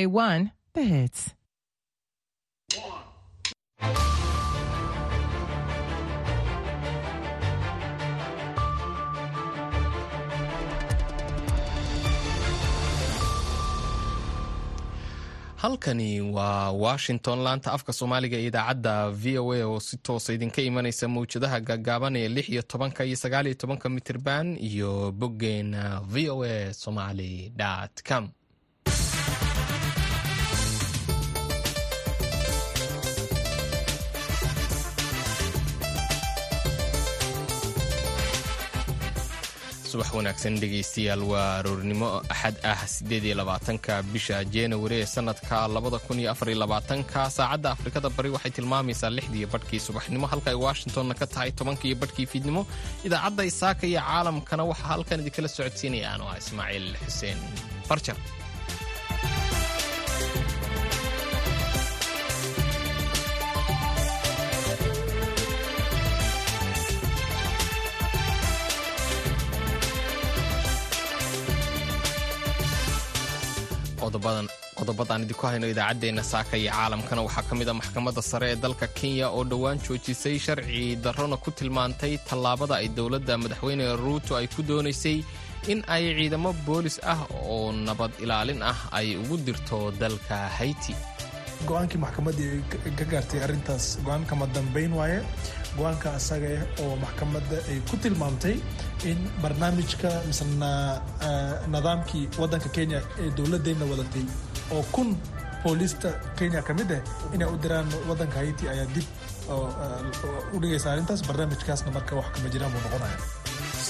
A1, the hits. halkani waa washington laanta afka soomaaliga ee idaacadda v o a oo si toosa idinka imanaysa mawjadaha gaagaaban ee lix iyo tobanka iyo sagaal iyo tobanka mitirban iyo boggeena v o a somaly com subax wanaagsan dhegaystayaal waa aroornimo axad ah siddeed iyo labaatanka bisha januari ee sanadka labada kun iyo afar iyo labaatanka. Saacadda afrikada bari waxay tilmaamaysaa lixdiiyo badhkii subaxnimo halka ay washingtonna ka tahay tobankiiyo badhkii fiidnimo. Idaacadda isaaka iyo caalamkana waxaa halkan idinkala socodsiinaya. Anoo ah ismaaciil xuseen. Farjar qodobadaan idinku hayno idaacaddeenna saaka iyo caalamkana waxaa ka mid a maxkamadda sare ee dalka kenya oo dhowaan joojisay sharci darrona ku tilmaantay tallaabada ay dowladda madaxweyne ruuto ay ku doonaysay in ay ciidamo boolis ah oo nabad ilaalin ah ay ugu dirto dalka hayti go'aankii maxkamaddii ka gaartay arrintaas. Go'aan kama dambayn waaye? Go'aanka asaga oo maxkamadda ay ku tilmaamtay in barnaamijka misena nidaamkii waddanka kenya ee dowladeenna wadatay oo kun booliista kenya ka mid ah inay u diraan waddanka hayti ayaa dib u dhigaysa arrintaas. Barnaamijkaasna marka wax kama jiraan buu noqonaya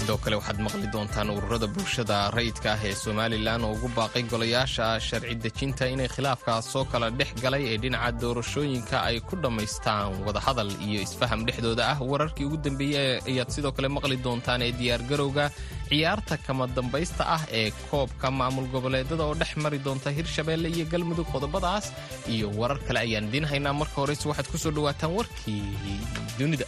sidoo kale waxaad maqli doontaan ururada bulshada rayidka ah ee somalilan oo ugu baaqay golayaasha sharci dejinta inay khilaafkaas soo kala dhex galay ee dhinaca doorashooyinka ay ku dhammaystaan wadahadal iyo isfaham dhexdooda ah. Wararkii ugu dambeeyey ayaad sidoo kale maqli doontaan ee diyaargarowga ciyaarta kama dambaysta ah ee koobka maamul goboleedada oo dhex mari doonta hirshabeelle iyo galmudug qodobadaas iyo warar kale ayaan idiin haynaa marka horeyse waxaad ku soo dhawaataan warkii dunida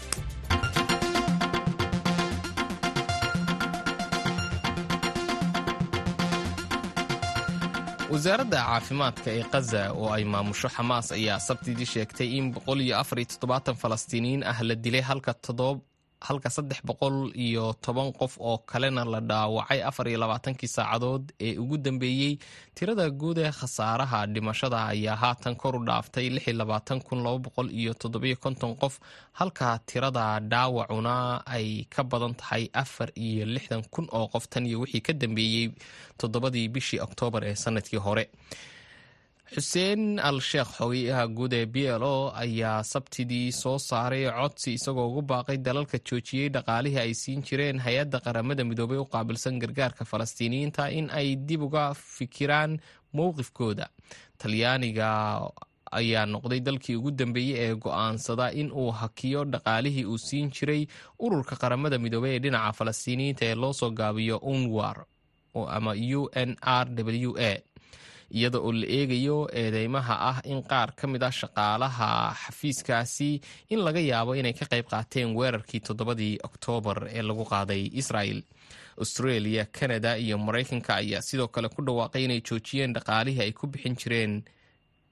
wasaaradda caafimaadka ee khaza oo ay maamusho xamaas ayaa sabtidii sheegtay in falastiiniyiin ah la dilay halka saddex boqol iyo toban qof oo kalena la dhaawacay afar iyo labaatankii saacadood ee ugu dambeeyey tirada guud ee khasaaraha dhimashada ayaa haatan kor u dhaaftay iyo toddobayokonton qof halka tirada dhaawacuna ay ka badan tahay afar iyo lixdan kun oo qof tan iyo wixii ka dambeeyey toddobadii bishii oktoobar ee sannadkii hore xuseen al sheekh xogeyaha guud ee b l o ayaa sabtidii soo saaray codsi isagoo ugu baaqay dalalka joojiyey dhaqaalihii ay siin jireen hay'adda qaramada midoobay u qaabilsan gargaarka falastiiniyiinta in ay dib uga fikiraan mowqifkooda. Talyaaniga ayaa noqday dalkii ugu dambeeyey ee go'aansada in uu hakiyo dhaqaalihii uu siin jiray ururka qaramada midoobey ee dhinaca falastiiniyiinta ee loo soo gaabiyo unwar ama u n r w a iyada oo la eegayo eedeymaha ah in qaar ka mid ah shaqaalaha xafiiskaasi in laga yaabo inay ka qayb qaateen weerarkii toddobadii oktoobar ee lagu qaaday israel. Australia canada iyo maraykanka ayaa sidoo kale ku dhawaaqay inay joojiyeen dhaqaalihii ay ku bixin jireen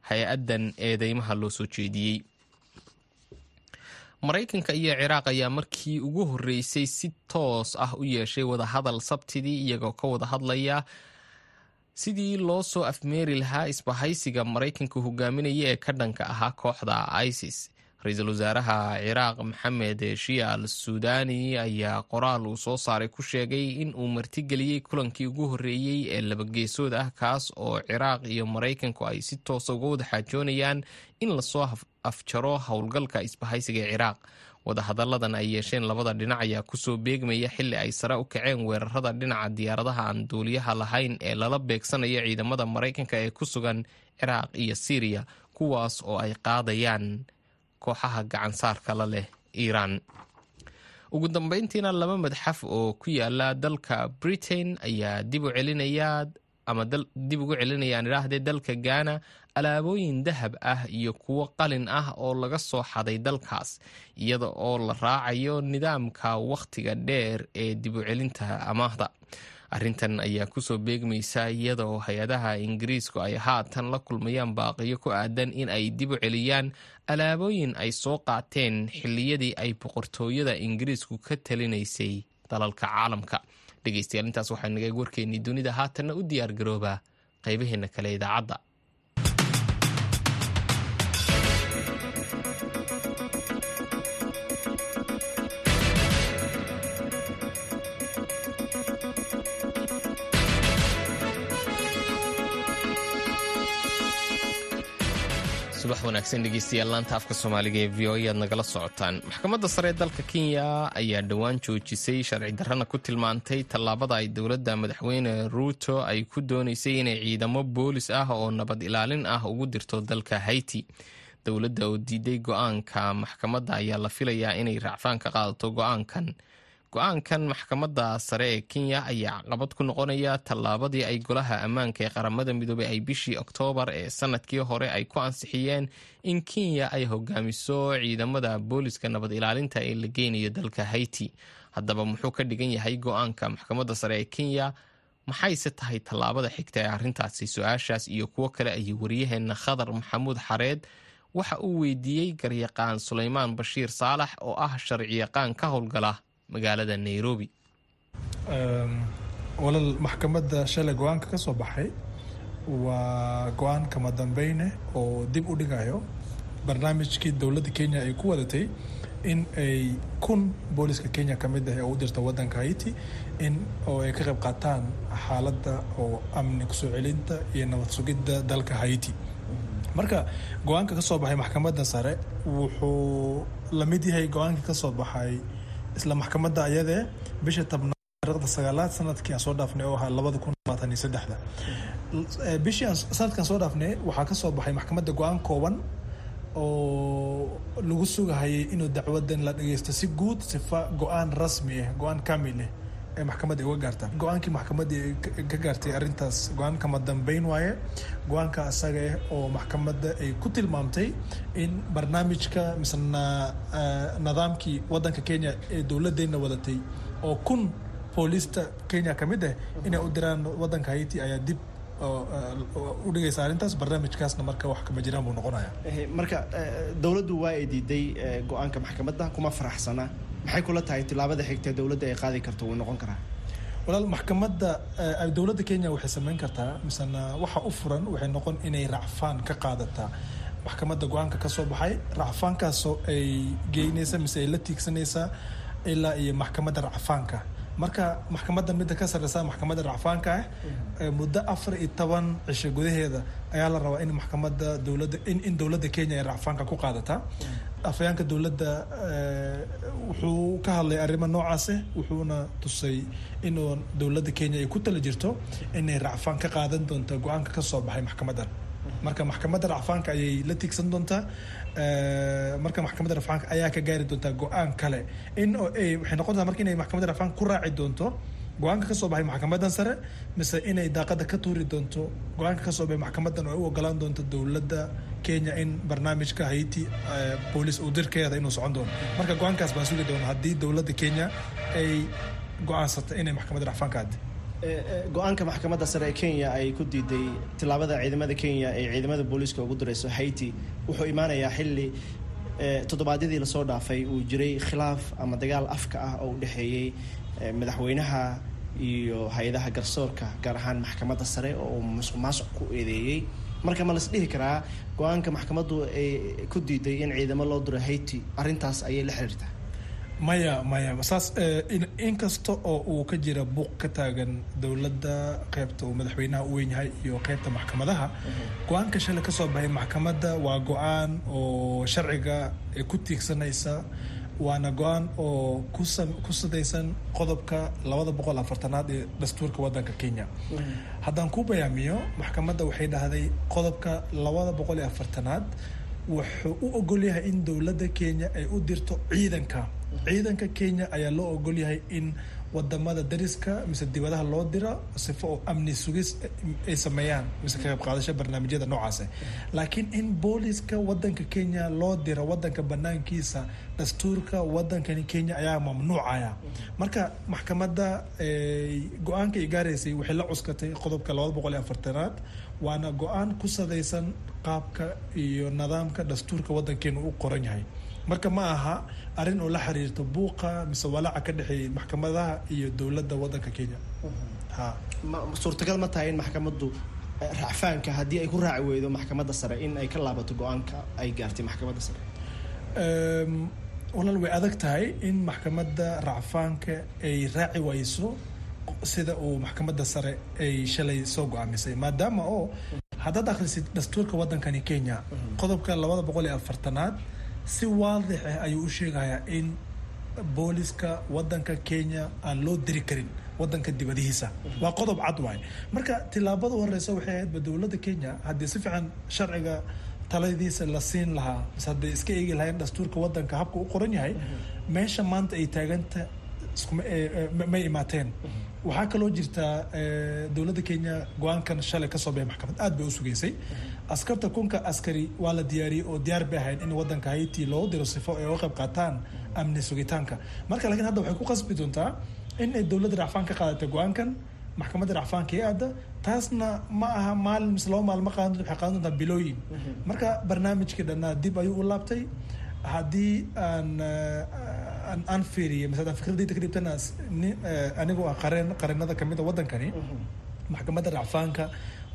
hay'addan eedeymaha loo soo jeediyey. Maraykanka iyo ciraaq ayaa markii ugu horreysay si toos ah u yeeshay wadahadal sabtidii iyagoo ka wada hadlaya sidii loo soo afmeeri lahaa isbahaysiga maraykanka hogaaminaya ee ka dhanka ahaa kooxda isis ra'iisul wasaaraha ciraaq maxamed shia al suudani ayaa qoraal uu soo saaray ku sheegay in uu martigeliyey kulankii ugu horreeyey ee labageesood ah kaas oo ciraaq iyo maraykanku ay si toosa uga wada xaajoonayaan in la soo afjaro howlgalka isbahaysiga ee ciraaq wadahadalladan ay yeesheen labada dhinac ayaa ku soo beegmaya xilli ay sare u kaceen weerarada dhinaca diyaaradaha aan duuliyaha lahayn ee lala beegsanayo ciidamada maraykanka ee ku sugan ciraaq iyo siiriya kuwaas oo ay qaadayaan kooxaha gacansaarka la leh iiraan. Ugu dambeyntiina laba madxaf oo ku yaalla dalka britain ayaa dib u celinaya ama dib ugu celinayaan idhaahdee dalka gaana alaabooyin dahab ah iyo kuwo qalin ah oo laga soo xaday dalkaas iyada oo la raacayo nidaamka wakhtiga dheer ee dib u celinta amaahda. Arrintan ayaa ku soo beegmaysa iyada oo hay'adaha ingiriisku ay haatan la kulmayaan baaqiyo ku aadan in ay dib u celiyaan alaabooyin ay soo qaateen xilliyadii ay boqortooyada ingiriisku ka talinaysay dalalka caalamka. Dhegeystayaal intaas waxaa naga warkeennii dunida haatanna u diyaar garoobaa qaybaheena kale idaacadda subax wanaagsan dhegeystayaal laanta afka soomaaliga ee v o e aad nagala socotaan. Maxkamadda sare ee dalka kenya ayaa dhowaan joojisay sharci darrana ku tilmaantay tallaabada ay dowladda madaxweyne ruuto ay ku doonaysay inay ciidamo boolis ah oo nabad ilaalin ah ugu dirto dalka haiti. Dowladda oo diiday go'aanka maxkamadda ayaa la filayaa inay raacfaan ka qaadato go'aankan go'aankan maxkamadda sare ee kenya ayaa caqabad ku noqonaya tallaabadii ay golaha ammaanka ee qaramada midoobey ay bishii oktoobar ee sannadkii hore ay ku ansixiyeen in kenya ay hogaamiso ciidamada booliska nabad ilaalinta ee la geynayo dalka haiti. Haddaba muxuu ka dhigan yahay go'aanka maxkamadda sare ee kenya maxayse tahay tallaabada xigta ee arrintaasi su'aashaas iyo kuwo kale ayay waryaheena khadar maxamuud xareed waxa uu weydiiyey garyaqaan sulaymaan bashiir saalax oo ah sharciyaqaan ka howlgala magaalada nairobi. Walal maxkamadda shalay go'aanka ka soo baxay waa go'aan kama dambeyne oo dib u dhigayo barnaamijkii dowladda kenya ay ku wadatay in ay kun booliska kenya ka mid ah ee u dirta wadanka haiti in oo ay ka qayb qaataan xaaladda oo amni ku soo celinta iyo nabad sugidda dalka haiti. Marka go'aanka ka soo baxay maxkamadda sare wuxuu la mid yahay go'aankii ka soo baxay isla maxkamadda ayadee bisha taarikhda sagaalaad sannadkii aan soo dhaafnay oo ahaa labada kun labaatan iyo saddexda. Bishii aan sanadkaan soo dhaafnay waxaa ka soo baxay maxkamadda go'aan kooban oo lagu sugahayay inuu dacwadan la dhageysto si guud sifa go'aan rasmi ah go'aan kamil ah ee maxkamadda uga gaarta go'aankii maxkamadda ka gaartay arrintaas go'aan kama dambeyn waaye? Go'aanka asaga ah oo maxkamadda ay ku tilmaamtay in barnaamijka misena nidaamkii wadanka kenya ee dowladdeena wadatay oo kun boolista kenya ka mid ah inay u diraan wadanka haiti ayaa dib u dhigaysa arrintaas barnaamijkaasna marka wax kama jiraan buu noqonaya marka dowladdu waa ay diiday go'aanka maxkamadda kuma faraxsana maxay kula tahay tilaabada xigta dowladda ay qaadi karto wuu noqon karaa? Walaal maxkamadda dowladda kenya waxay sameyn kartaa misena waxa u furan waxay noqon inay racfaan ka qaadataa maxkamadda go'aanka ka soo baxay racfaankaasoo ay geynaysa mise ay la tiigsanaysaa ilaa iyo maxkamadda racfaanka marka maxkamadda midda ka sareysa maxkamadda racfaanka ah muddo afar iyo toban cisho gudaheeda ayaa la rabaa in maxkamadda dowladda in in dowladda kenya ay racfaanka ku qaadataa afhayaanka dowladda wuxuu ka hadlay arrimo noocaase wuxuuna tusay inuu dowladda kenya ay ku tala jirto inay racfaan ka qaadan doonto go'aanka ka soo baxay maxkamaddan. Marka maxkamadda racfaanka ayay la tiigsan doontaa marka maxkamadda racfaanka ayaa ka gaari doontaa go'aan kale. In waxay noqontaa marka inay maxkamadda racfaanka ku raaci doonto go'aanka ka soo baxay maxkamaddan sare mise inay daaqada ka tuuri doonto go'aanka ka soo baxay maxkamaddan oo ay u ogolaan doonto dowladda kenya in barnaamijka haiti booliis uu dirkeeda inuu socon doono. Marka go'aankaas baan sugi doona haddii dowladda kenya ay go'aansato inay maxkamadda racfaanka aadi go'aanka maxkamadda sare ee kenya ay ku diiday tilaabada ciidamada kenya ee ciidamada booliiska ugu dirayso haiti wuxuu imaanayaa xilli toddobaadyadii la soo dhaafay uu jiray khilaaf ama dagaal afka ah oo u dhexeeyey madaxweynaha iyo hay'adaha garsoorka gaar ahaan maxkamadda sare oo musuq maasuq ku eedeeyey marka ma las dhihi karaa go'aanka maxkamaddu ay ku diiday in ciidamo loo diro haiti arrintaas ayay la xiriirtaa maya maya saas inkasta oo uu ka jira buuq ka taagan dowladda qeybta uu madaxweynaha u weyn yahay iyo qeybta maxkamadaha. Go'aanka shalay ka soo baxay maxkamadda waa go'aan oo sharciga ku tiigsanaysa waana go'aan oo ku sadaysan qodobka labada boqol afartanaad ee dastuurka wadanka kenya. Haddaan ku bayaamiyo maxkamadda waxay dhahday qodobka labada boqol iyo afartanaad wuxuu u ogol yahay in dowladda kenya ay u dirto ciidanka. Ciidanka kenya ayaa loo ogol yahay in waddamada dariska mise dibadaha loo dira sifo oo amni sugis ay sameeyaan mise ka qayb qaadasho barnaamijyada noocaas laakiin in booliska wadanka kenya loo dira wadanka banaankiisa dastuurka wadankani kenya ayaa mamnuucaya. Marka maxkamadda go'aanka ay waxay la cuskatay qodobka labada boqol iyo afartanaad waana go'aan ku sadaysan qaabka iyo nidaamka dastuurka wadankeena u qoran yahay. Marka ma aha arrin oo la xiriirto buuqa mise walaaca ka dhexeeyay maxkamadaha iyo dowladda wadanka kenya. Ha. Suurtagal ma tahay in maxkamaddu racfaanka haddii ay ku raaci weydo maxkamadda sare in ay ka laabato go'aanka ay gaartay maxkamadda sare? Walaal way adag tahay in maxkamadda racfaanka ay raaci wayso sida uu maxkamadda sare ay shalay soo go'aamisay maadaama oo haddaad akhrisid dastuurka wadankani kenya qodobka labada boqol iyo afartanaad si waadix ah ayuu u sheegayaa in booliska wadanka kenya aan loo diri karin wadanka dibadihiisa. Waa qodob cad waay. Marka tilaabada horeysa waxay ahaydba dowladda kenya haddii si fiican sharciga taladiisa la siin lahaa mise hadday iska eegi lahayn dastuurka wadanka habka u qoran yahay meesha maanta ay taaganta may imaateen. Waxaa kaloo jirtaa dowladda kenya go'aankan shalay ka soo baxay maxkamad aad bay u sugeysay askarta kunka askari waa la diyaariyey oo diyaar bay ahayd in wadanka haiti loo diro sifo ay uga qayb qaataan amni sugitaanka. Marka laakiin hadda waxay ku qasbi doontaa in ay dowladda racfaan ka qaadatay go'aankan maxkamadda racfaanka ee aada taasna ma aha maalin mise laba maalmo qaadan waxay qaadan doontaa bilooyin. Marka barnaamijkii dhannaa dib ayuu u laabtay. Haddii aan aan fiiriye fikradayda ka dhibtana anigoo ah qareen qareenada ka mid a wadankani maxkamadda racfaanka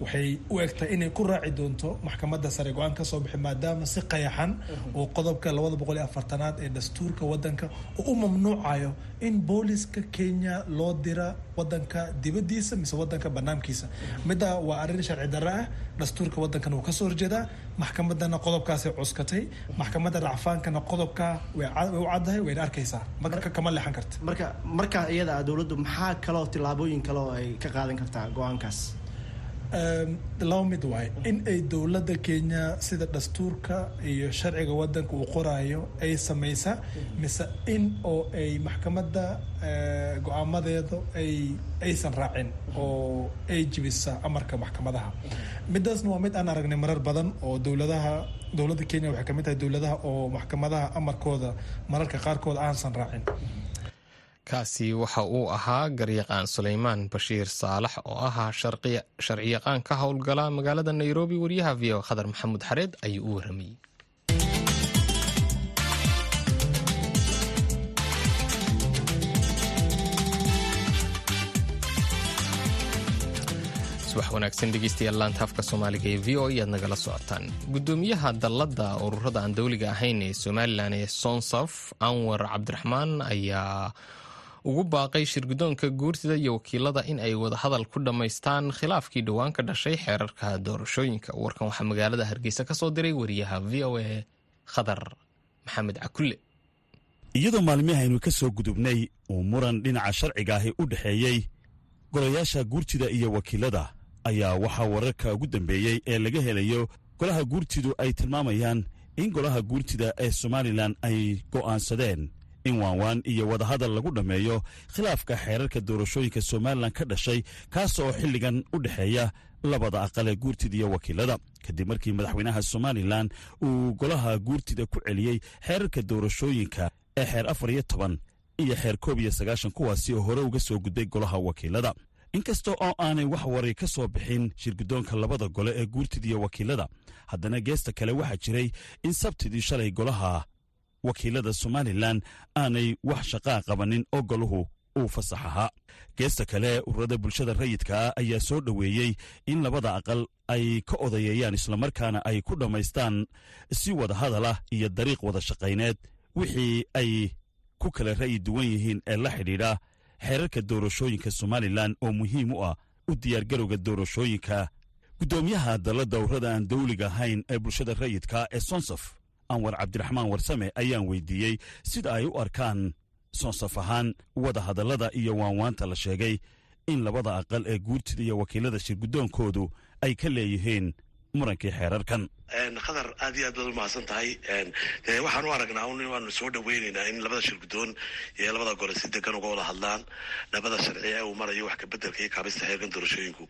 waxay u egtahay inay ku raaci doonto maxkamadda sare go'aan ka soo bixi maadaama si qayaxan oo qodobka labada boqol iyo afartanaad ee dastuurka wadanka oo u mamnuucayo in booliska kenya loo dira wadanka dibadiisa mise wadanka banaankiisa. Midda waa arrin sharci darre ah dastuurka wadankan wuu ka soo horjeedaa maxkamadana qodobkaasay cuskatay maxkamadda racfaankana qodobka way u caddahay wayna arkaysaa. Marka kama leexan karta? Marka markaa iyada dowladdu maxaa kaloo tillaabooyin kale oo ay ka qaadan kartaa go'aankaas laba mid waay in ay dowladda kenya sida dastuurka iyo sharciga wadanka uu qoraayo ay samaysa mise in oo ay maxkamadda go'aamadeeda ay aysan raacin oo ay jibisa amarka maxkamadaha. Midaasna waa mid aan aragnay marar badan oo dowladaha dowladda kenya waxay ka mid tahay dowladaha oo maxkamadaha amarkooda mararka qaarkood aansan raacin kaasi waxa uu ahaa garyaqaan sulaymaan bashiir saalax oo ahaa sharciyaqaan ka howlgala magaalada nairobi. Wariyaha v o khadar maxamuud xareed ayuu u waramayey subax wanaagsan dhegeystayaal laanta afka soomaaliga ee v o e nagala socotaan gudoomiyaha dalladda ururada aan dowliga ahayn ee somalilan ee sonsaf anwar cabdiraxmaan ayaa ugu baaqay shirgudoonka guurtida iyo wakiilada in ay wadahadal ku dhammaystaan khilaafkii dhowaan ka dhashay xeerarka doorashooyinka. Warkan waxaa magaalada hargeysa ka soo diray wariyaha v o a khadar maxamed cakulle. Iyadoo maalmihi aynu ka soo gudubnay uu muran dhinaca sharciga ahi u dhexeeyey golayaasha guurtida iyo wakiilada ayaa waxaa wararka ugu dambeeyey ee laga helayo golaha guurtidu ay tilmaamayaan in golaha guurtida ee somalilan ay go'aansadeen in waanwaan iyo wadahadal lagu dhammeeyo khilaafka xeerarka doorashooyinka somalilan ka dhashay kaas oo xilligan u dhexeeya labada aqal ee guurtida iyo wakiilada. Kadib markii madaxweynaha somalilan uu golaha guurtida ku celiyey xeerarka doorashooyinka ee xeer afar iyo toban iyo xeer koob iyo sagaashan kuwaasi oo hore uga soo gudbay golaha wakiilada. Inkasta oo aanay wax waray ka soo bixin shirgudoonka labada gole ee guurtida iyo wakiilada haddana geesta kale waxaa jiray in sabtidii shalay golaha wakiilada somalilan aanay wax shaqaa qabanin oo golahu uu fasax ahaa. Geesta kale ururada bulshada rayidkaa ayaa soo dhoweeyey in labada aqal ay ka odayeeyaan islamarkaana ay ku dhammaystaan si wada hadalah iyo dariiq wada shaqayneed. Wixii ay ku kala ra'yi duwan yihiin ee la xidhiidha xeerarka doorashooyinka somalilan oo muhiim u ah u diyaargarowga doorashooyinka. Guddoomiyaha dalladda ururada aan dawliga ahayn ee bulshada rayidka ee sonsaf anwar cabdiraxmaan warsame ayaan weydiiyey sida ay u arkaan sonsaf ahaan wada hadallada iyo waanwaanta la sheegay in labada aqal ee guurtida iyo wakiilada shirguddoonkoodu ay ka leeyihiin murankii xeerarkan khadar aad iyo aad baad umahadsan tahay. Waxaan u aragnaa un waanu soo dhaweyneynaa in labada shirgudoon iyo labada gole si degan uga wada hadlaan labada sharci ee uu marayo wax kabedelka iyo kaabista xeerkan doorashooyinku.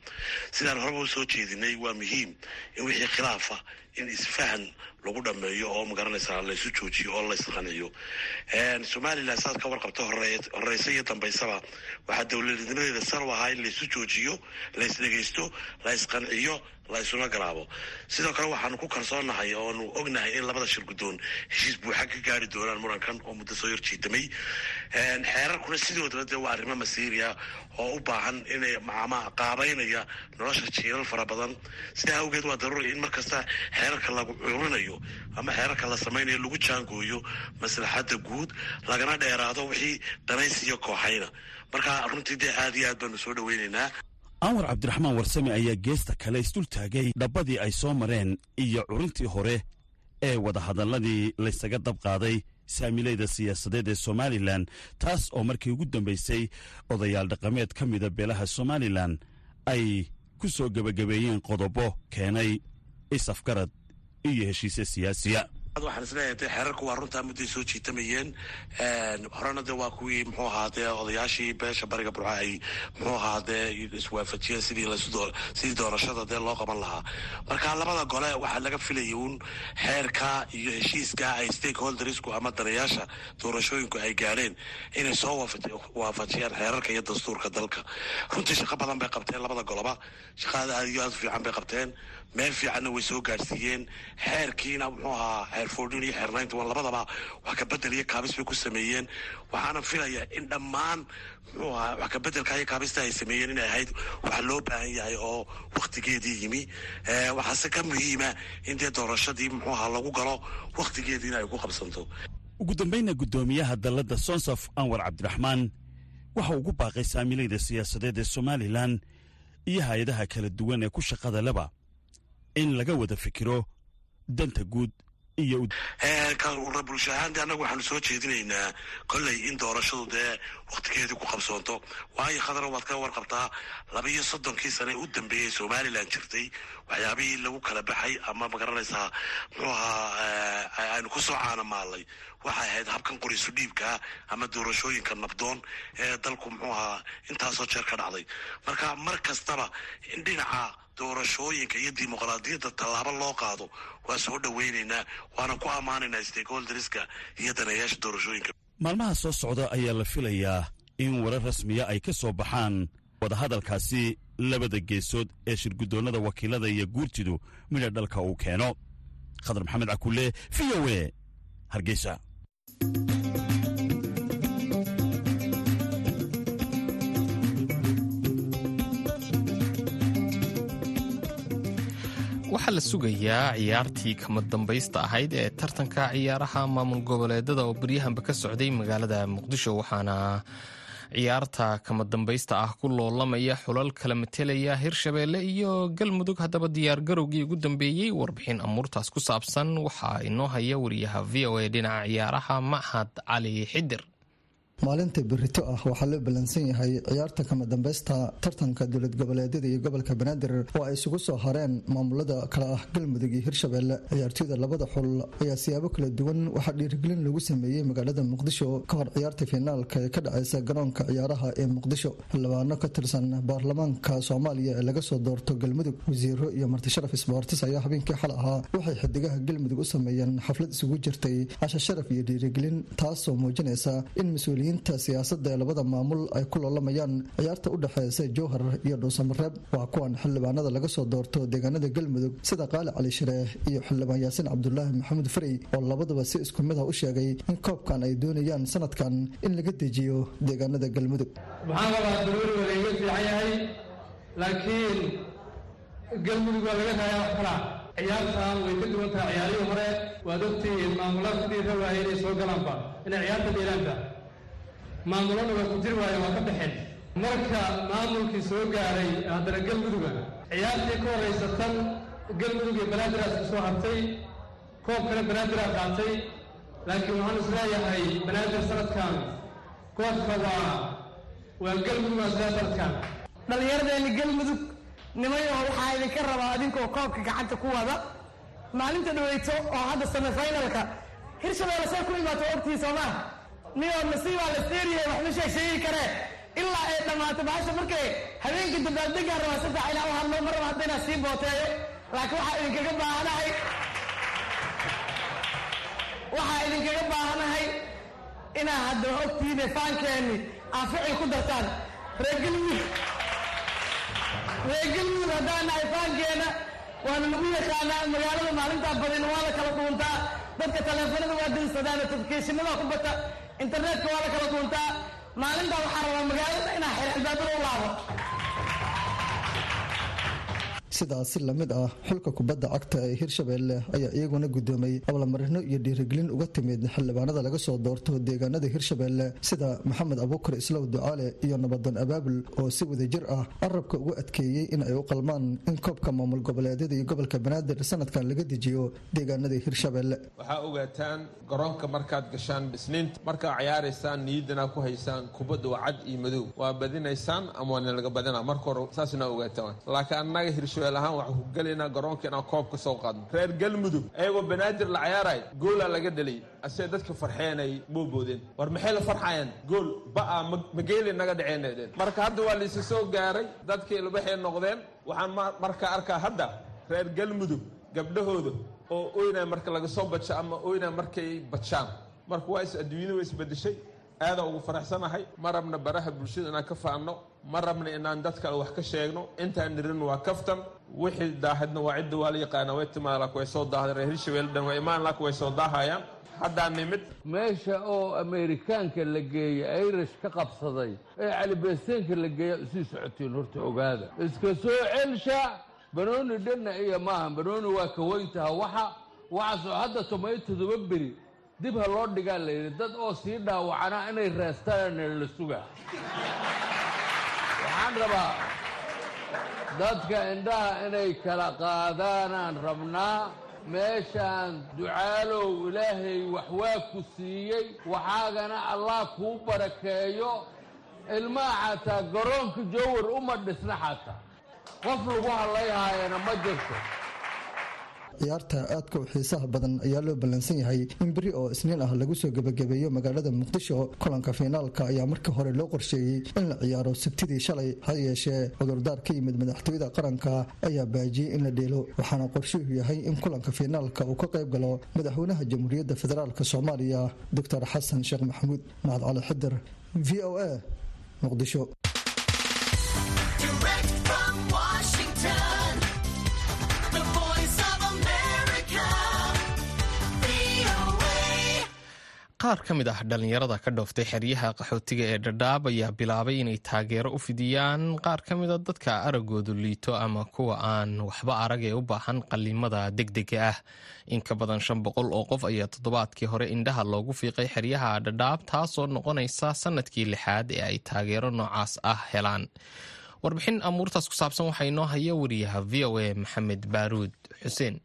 Sidaan horeba u soo jeedinay waa muhiim in wixii khilaafa in isfahan lagu dhameeyo oo ma garanaysaa laysu joojiyo oo laysqanciyo somalilan saad ka warqabta horeysa iyo dambaysaba waxaa dowladnimadeeda sar u ahaa in laysu joojiyo laysdhegaysto laysqanciyo laysuna garaabo sidoo kale waxaanu ku kalsoonahay oonu ognahay in labada shirgudoon heshiis buuxa ka gaari doonaan murankan oo muddo soo horjiitamay xeerarkuna sidoodaba dee waa arrimo masiiriya oo u baahan inay macama qaabeynaya nolosha jiilal fara badan. Sidaa awgeed waa daruuri in markasta xeerarka lagu curinayo ama xeerarka la samaynayo lagu jaangooyo maslaxadda guud lagana dheeraado wixii danaysiyo kooxayna. Marka runtii dee aad iyo aad baanu soo dhaweyneynaa anwar cabdiraxmaan warsame ayaa geesta kale isdul taagay dhabbadii ay soo mareen iyo curintii hore ee wadahadalladii laysaga dab qaaday saamilayda siyaasadeed ee somalilan taas oo markii ugu dambaysay odayaal dhaqameed ka mida beelaha somalilan ay ku soo gebagabeeyeen qodobo keenay isafgarad iyo heshiisya siyaasiya waxaan xeerarku waa runtaa mudday soo jiitamayeen? Horena de waa kuwii muxuu ahaa odayaashii beesha bariga burca ay muxuu ahaa iswaafajiyeen sidii sidii doorashada dee loo qaban lahaa. Marka labada gole waxaa laga filayay uun xeerka iyo heshiiska ay stakeholdersku ama danayaasha doorashooyinku ay gaadheen inay soo waafajiyaan xeerarka iyo dastuurka dalka. Runtii shaqo badan bay qabteen labada goloba shaqada aad iyo aad u fiican bay qabteen meel fiicanna way soo gaadhsiiyeen xeerkiina muxuu ahaa xeer foodhin iyo xeer naynta wan labadaba wax kabedel iyo kaabis bay ku sameeyeen. Waxaana filaya in dhammaan muxuu ahaa wax kabedelka iyo kaabista ay sameeyeen inay ahayd waxa loo baahan yahay oo waktigeedii yimi. Waxaase ka muhiima in dee doorashadii muxuu ahaa lagu galo waktigeediina ay ku qabsanto. Ugu dambayna guddoomiyaha dalladda sonsaf anwar cabdiraxmaan waxa ugu baaqay saamilayda siyaasadeed ee somalilan iyo hay'adaha kala duwan ee ku shaqada leba in laga wada fikiro danta guud iyo bulsho ahaan de annagu waxaanu soo jeedinaynaa kolley in doorashadu dee waktigeedii ku qabsoonto. Waayo khadaro waad ka warqabtaa laba iyo soddonkii sane u dambeeyey somalilan jirtay waxyaabihii lagu kala baxay ama ma garanaysaa muxuu ahaa aynu ku soo caanamaalnay. Waxay ahayd habkan qoriisu dhiibkaa ama doorashooyinka nabdoon ee dalku muxuu ahaa intaasoo jeer ka dhacday. Marka mar kastaba in dhinaca doorashooyinka iyo dimuqraadiyadda tallaabo loo qaado. Waa soo dhaweynaynaa waana ku ammaanaynaa stakeholderska iyo danayaasha doorashooyinka. Maalmaha soo socda ayaa la filayaa in warar rasmiya ay ka soo baxaan wadahadalkaasi labada geesood ee shirguddoonnada wakiilada iyo guurtidu midha dhalka uu keeno. Khadar maxamed cakulle v o e hargeysa waxaa la sugayaa ciyaartii kama dambaysta ahayd ee tartanka ciyaaraha maamul goboleedada oo beryahanba ka socday magaalada muqdisho waxaana ciyaarta kama dambaysta ah ku loolamaya xulal kala matelaya hirshabeelle iyo galmudug haddaba diyaargarowgii ugu dambeeyey warbixin amuurtaas ku saabsan waxaa inoo haya wariyaha v o a dhinaca ciyaaraha maxad cali xidir maalinta berito ah waxaa loo ballansan yahay ciyaarta kama dambaysta tartanka dowlad goboleedyada iyo gobolka banaadir oo ay isugu soo hareen maamulada kale ah galmudug iyo hirshabeelle ciyaartooyda labada xul ayaa siyaabo kala duwan waxaa dhiirigelin lagu sameeyey magaalada muqdisho ka hor ciyaarta finaalka ee ka dhaceysa garoonka ciyaaraha ee muqdisho. Xildhibaano ka tirsan baarlamaanka soomaaliya ee laga soo doorto galmudug wasiiro iyo martisharaf isboortis ayaa habeenkii xal ahaa. Waxay xidigaha galmudug u sameeyeen xaflad isugu jirtay casha sharaf iyo dhiirigelin taasoo muujinaysa in mas'uuliyiin siyaasada ee labada maamul ay ku loolamayaan ciyaarta u dhexeysa jowhar iyo dhuusamareeb waa kuwan xildhibaanada laga soo doorto deegaanada galmudug sida qaali cali shareeh iyo xildhibaan yaasiin cabdulaahi maxamuud farey oo labaduba si isku mid ah u sheegay in koobkan ay doonayaan sanadkan in laga dejiyo deegaanada galmudug. Waxaan rabaa daruuri layga fiican yahay laakiin galmudug waa laga raaya wax kalaa ciyaartan way ka duwan tahay ciyaarihii hore waad ogtihiin maamulada sidii rawaaya inay soo galaanba inay ciyaarta dheelaanba maamulana waa ku jiri waayo waa ka baxeen. Marka maamulkii soo gaaray haddana galmuduga ciyaartii ka horraysa tan galmudug iyo banaadiraas ku soo hartay koobkana banaadiraa qaatay laakiin waxaan is leeyahay banaadir sanadkan koobka waa waa galmudug waa is leeyahay sanadkan. Dhallinyaradeenna galmudug nimayo waxaa idinka rabaa adinkoo koobka gacanta ku wada maalinta dhaweyto oo hadda semifinalka hirshabeelle say ku imaato ogtii soomaa niyoo nasiibaa la steeriye wax ma sheeg sheegi karee ilaa ay dhammaato bahasha markay habeenkii dabaaldegaan rabaa saddex inaa u hadlo mar raba sii booteeyo laakiin waxaa idinkaga baahanahay. Waxaa idinkaga baahanahay inaa haddaba ogtiine faankeeni aa ficil ku dartaan. Reer galmudug reer galmudug haddaan nahay faankeena waana lagu yaqaanaa magaalada maalintaa badin waa la kala dhuuntaa dadka taleefanada waa dinsadaan notifikeshinada ku bata internetka waa la kala dhuuntaa maalintaa waxaa rabaa magaalada inaa xer albaabada u laabo sidaasi la mid ah xulka kubadda cagta ee hirshabeelle ayaa iyaguna gudoomay ablamarino iyo dhiirigelin uga timid xildhibaanada laga soo doorto deegaanada hirshabeelle sida maxamed abuukar islow ducaale iyo nabadoon abaabul oo si wadajir ah carabka ugu adkeeyey in ay u qalmaan in koobka maamul goboleedyada iyo gobolka banaadir sanadkan laga dejiyo deegaanada hirshabeelle waxaa ogaataan garoonka markaad gashaan isniinta markaa cayaaraysaan niyadanaa ku haysaan kubadda cad iyo madow. Waa badinaysaan ama waa nilaga badina marka hore saasna ogaataan. Laakiin annaga hirshabelle ahaan waxaan ku gelaynaa garoonka inaan koob ka soo qaadno. Reer galmudug ayagoo banaadir la cayaaray goolaa laga dhalay asee dadka farxeenay booboodeen war maxay la farxayaan? Gool ba'a mageeli naga dhaceen marka hadda waa laysi soo gaaray dadkii ilbaxay noqdeen. Waxaan markaa arkaa hadda reer galmudug gabdhahooda oo oynaa marka laga soo badsho ama oynaa markay badshaan marka waa is adduunyada waa isbedeshay aadaan ugu faraxsanahay. Ma rabna baraha bulshada inaan ka faanno ma rabna inaan dad kale wax ka sheegno. Intaan nirin waa kaftan. Wixii daahadna waa cidda waa la yaqaana way timaadlak way soo daahday. Reer hirshabelle dhan waa imaanlak way soo daahayaan. Haddaa nimid. Meesha oo ameerikaanka la geeyey irish ka qabsaday ee calibeesteenka la geeya u sii socotiin horta ogaada. Iska soo celsha banooni dhanna iyo maaha. Banooni waa kaweyntaha waxa. Waxaasoo hadda tomay todoba beri dib ha loo dhigaa la yidhi dad oo sii dhaawacana inay reestaan la sugaa. Waxaan rabaa dadka indhaha inay kala qaadaanaan rabnaa meeshaan ducaalow ilaahay wax waa ku siiyey waxaagana allah kuu barakeeyo ilmaha xataa garoonka jowar uma dhisna xataa. Qof lagu hadlayhaayana ma jirto ciyaarta aadka u xiisaha badan ayaa loo ballansan yahay in beri oo isniin ah lagu soo gebagabeeyo magaalada muqdisho. Kulanka fiinaalka ayaa markii hore loo qorsheeyey in la ciyaaro sabtidii shalay ha yeeshee cudurdaar ka yimid madaxtooyada qaranka ayaa baajiyey in la dheelo waxaana qorshuhu yahay in kulanka fiinaalka uu ka qayb galo madaxweynaha jamhuuriyadda federaalk soomaaliya doctor xasan sheekh maxamuud mahad cali xidir v o a muqdisho qaar ka mid ah dhallinyarada ka dhooftay xeryaha qaxootiga ee dhadhaab ayaa bilaabay inay taageero u fidiyaan qaar ka mida dadka aragoodu liito ama kuwa aan waxba arag ee u baahan qalimada degdega ah. In ka badan shan boqol oo qof ayaa toddobaadkii hore indhaha loogu fiiqay xeryaha dhadhaab taasoo noqonaysa sannadkii lixaad ee ay taageero noocaas ah helaan. Warbixin amuurtaas ku saabsan waxaa inoo haya wariyaha v o a maxamed baaruud xuseen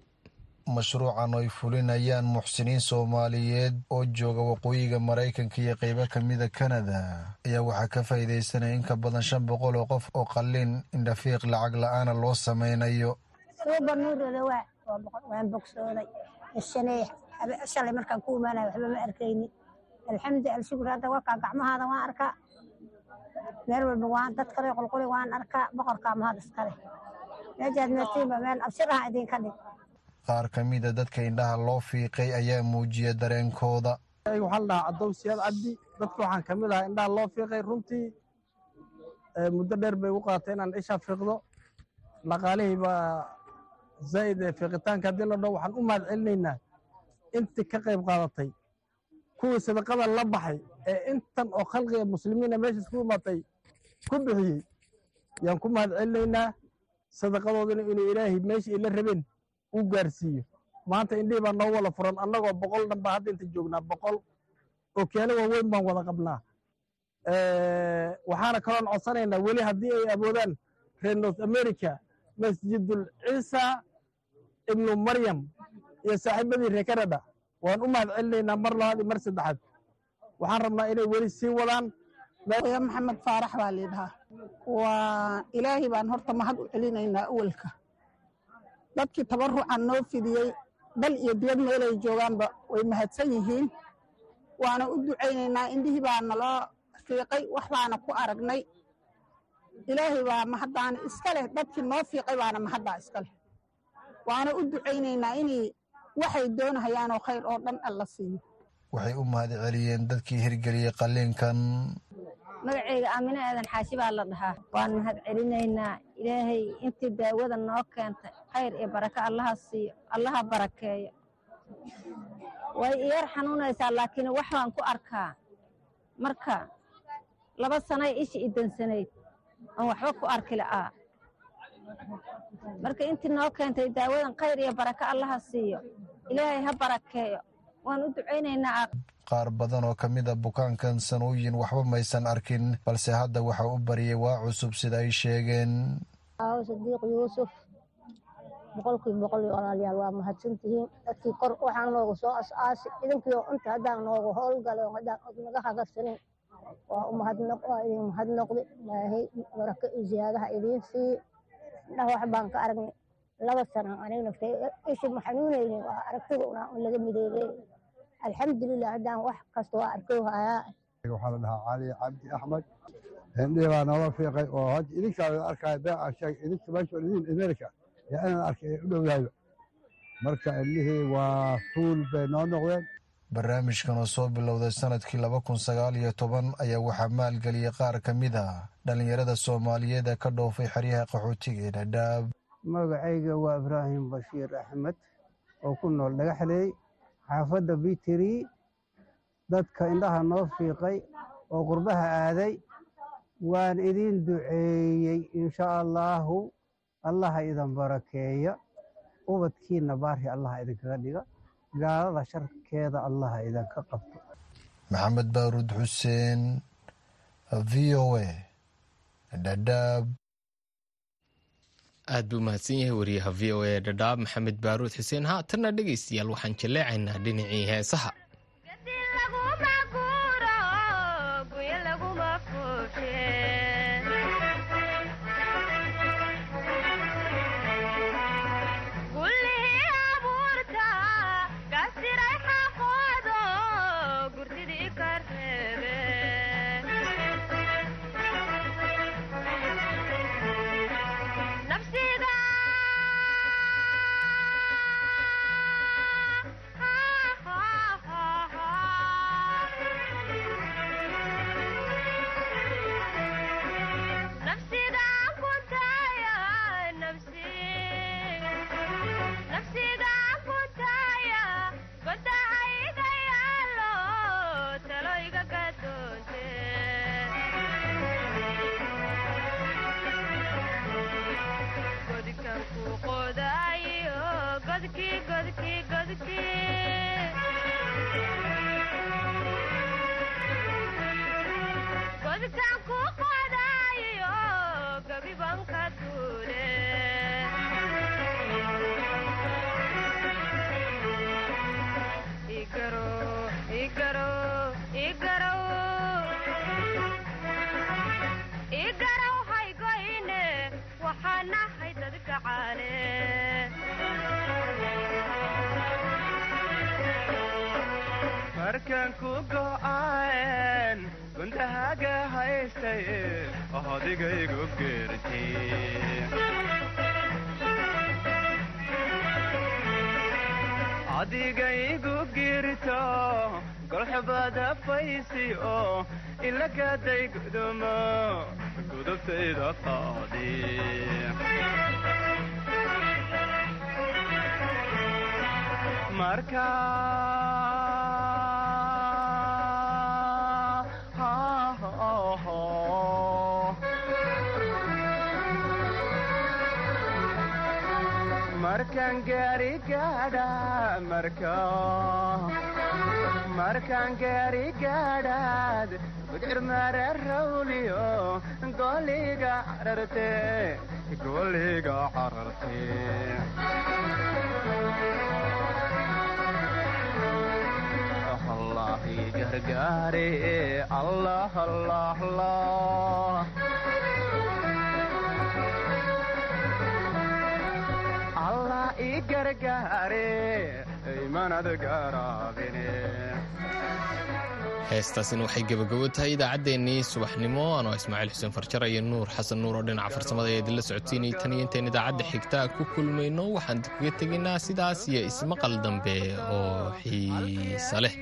mashruucan ay fulinayaan muxsiniin soomaaliyeed oo jooga waqooyiga maraykanka iyo qeybo kamida kanada ayaa waxaa ka faa'iidaysanaya in ka badan shan boqol oo qof oo qalliin indhafiiq lacag la'aana loo waan bogsooday. Shaney shalay markaan ku imaanaya waxba ma arkaynin. Alxamdu alshukur hadda wakaa gacmahaada waan arkaa meel walba waan dad kale qolqoli waan arkaa boqorkaa mahad iskale meejaad meertiinba meel abshiraha idinka dhig qaar ka mida dadka indhaha loo fiiqay ayaa muujiya dareenkooda. Waxaa la dhahaa cadow siyaad cabdi. Dadka waxaan ka mid ahaa indhaha loo fiiqay runtii muddo dheer bay u qaatay inaan isha fiiqdo. Dhaqaalihii baa zaa'id fiiqitaanka haddii la dhaho waxaan u mahad celinaynaa intii ka qayb qaadatay. Kuwii sadaqada la baxay ee intan oo khalqiga muslimiina meeshaas ku imaatay ku bixiyey yaan ku mahad celinaynaa sadaqadoodana inuu ilaahay meeshii ay la rabeen u gaarsiiyo. Maanta indhihii baa noo wada furan annagoo boqol dhan baa hadda inta joognaa boqol. Oo keelo waaweyn baan wada qabnaa. Waxaana kaloon codsanaynaa weli haddii ay awoodaan reer north america masjidul ciisa ibnu maryam iyo saaxiibadii reer canada. Waan u mahad celinaynaa mar labaad iyo mar saddexaad. Waxaan rabnaa inay weli sii wadaan. Maxamed faarax baa liidhahaa waa ilaahay baan horta mahad u celinaynaa awalka dadkii tabarucan noo fidiyey dal iyo dibad meelay joogaanba way mahadsan yihiin. Waana u ducaynaynaa indhihii baa naloo fiiqay wax baana ku aragnay. Ilaahay baa mahaddaana iska leh dadkii noo fiiqay baana mahaddaa iska leh. Waana u ducaynaynaa inay waxay doonahayaanoo khayr oo dhan alla siiyo waxay u mahad celiyeen dadkii hirgeliyey qalliinkan. Magacayga aamine aadan xaashi baa la dhahaa. Waan mahad celinaynaa ilaahay intii daawada noo keentay khayr iyo barako allaha siiyo allaha barakeeyo. Way iyar xanuunaysaa laakiin wax baan ku arkaa. Marka laba sanay ishi idansanayd aan waxba ku arki la'aa marka intii noo keentay daawadan khayr iyo barako allaha siiyo. Ilaahay ha barakeeyo. Waan u ducaynaynaa qaar badan oo ka mid a bukaankan sanooyin waxba maysan arkin balse hadda waxa u bariyay waa cusub sida ay sheegeen. Yuusuf boqolkiiba boqol walaalayaal waa mahadsantihiin dadkii kor waxaan noogu soo as-aasi idinkii oo inta haddaan noogu howlgalay naga hagarsanin waa u mahadnaq waa idin mahadnoqdi ilaahay barako iyo ziyaadaha idiin siiye indhaha wax baan ka aragnay. Laba sana aniga naftay. Ishi ma xanuunaynin waa aragtida una laga mideebey alxamdulilah haddaan wax kasta waa arkow hayaa. Waxaa la dhahaa cali cabdi axmed. Indhihii baa noola fiiqay oo had idinkaa arkaya bee aan sheeg idinka meesha idin america yaa inaan arkay u dhowdahayba marka indhihii waa fuul bay noo noqdeen. Barnaamijkan oo soo bilowday sannadkii laba kun sagaal iyo toban ayaa waxaa maalgeliyey qaar ka mid a dhallinyarada soomaaliyeed ee ka dhoofay xeryaha qaxootiga ee dhadhaab magacayga waa ibraahim bashiir axmed oo ku nool dhagaxleey xaafadda bitiri dadka indhaha noo fiiqay oo qurbaha aaday waan idin duceeyey insha allaahu allaha idan barakeeya ubadkiinna baari allaha idinkaga dhiga gaalada sharkeeda allaha idinka qabto. Maxamed baaruud xuseen v o a dhadhaab aad buu mahadsan yahay wariyaha v o a dhadhaab maxamed baaruud xuseen. Haatanna dhegaystayaal waxaan jaleecaynaa dhinacii heesaha markaan ku girto golxubada faysi oo ilagaday gudumo gudubtayda qaadi marka. Markaan gaari gaadhaad gudcir mara rawliyo goliga cararte goliga cararte gargaare allah allah garaabine heestaasina waxay gebagabo tahay idaacaddeenii subaxnimo. Anoo ismaaciil xuseen farjar iyo nuur xasan nuur oo dhinaca farsamada ee idinla socotiinay tan iyo intayn idaacadda xigtaa ku kulmayno. Waxaan kaga tegaynaa sidaas iyo ismaqal dambe oo xiisa leh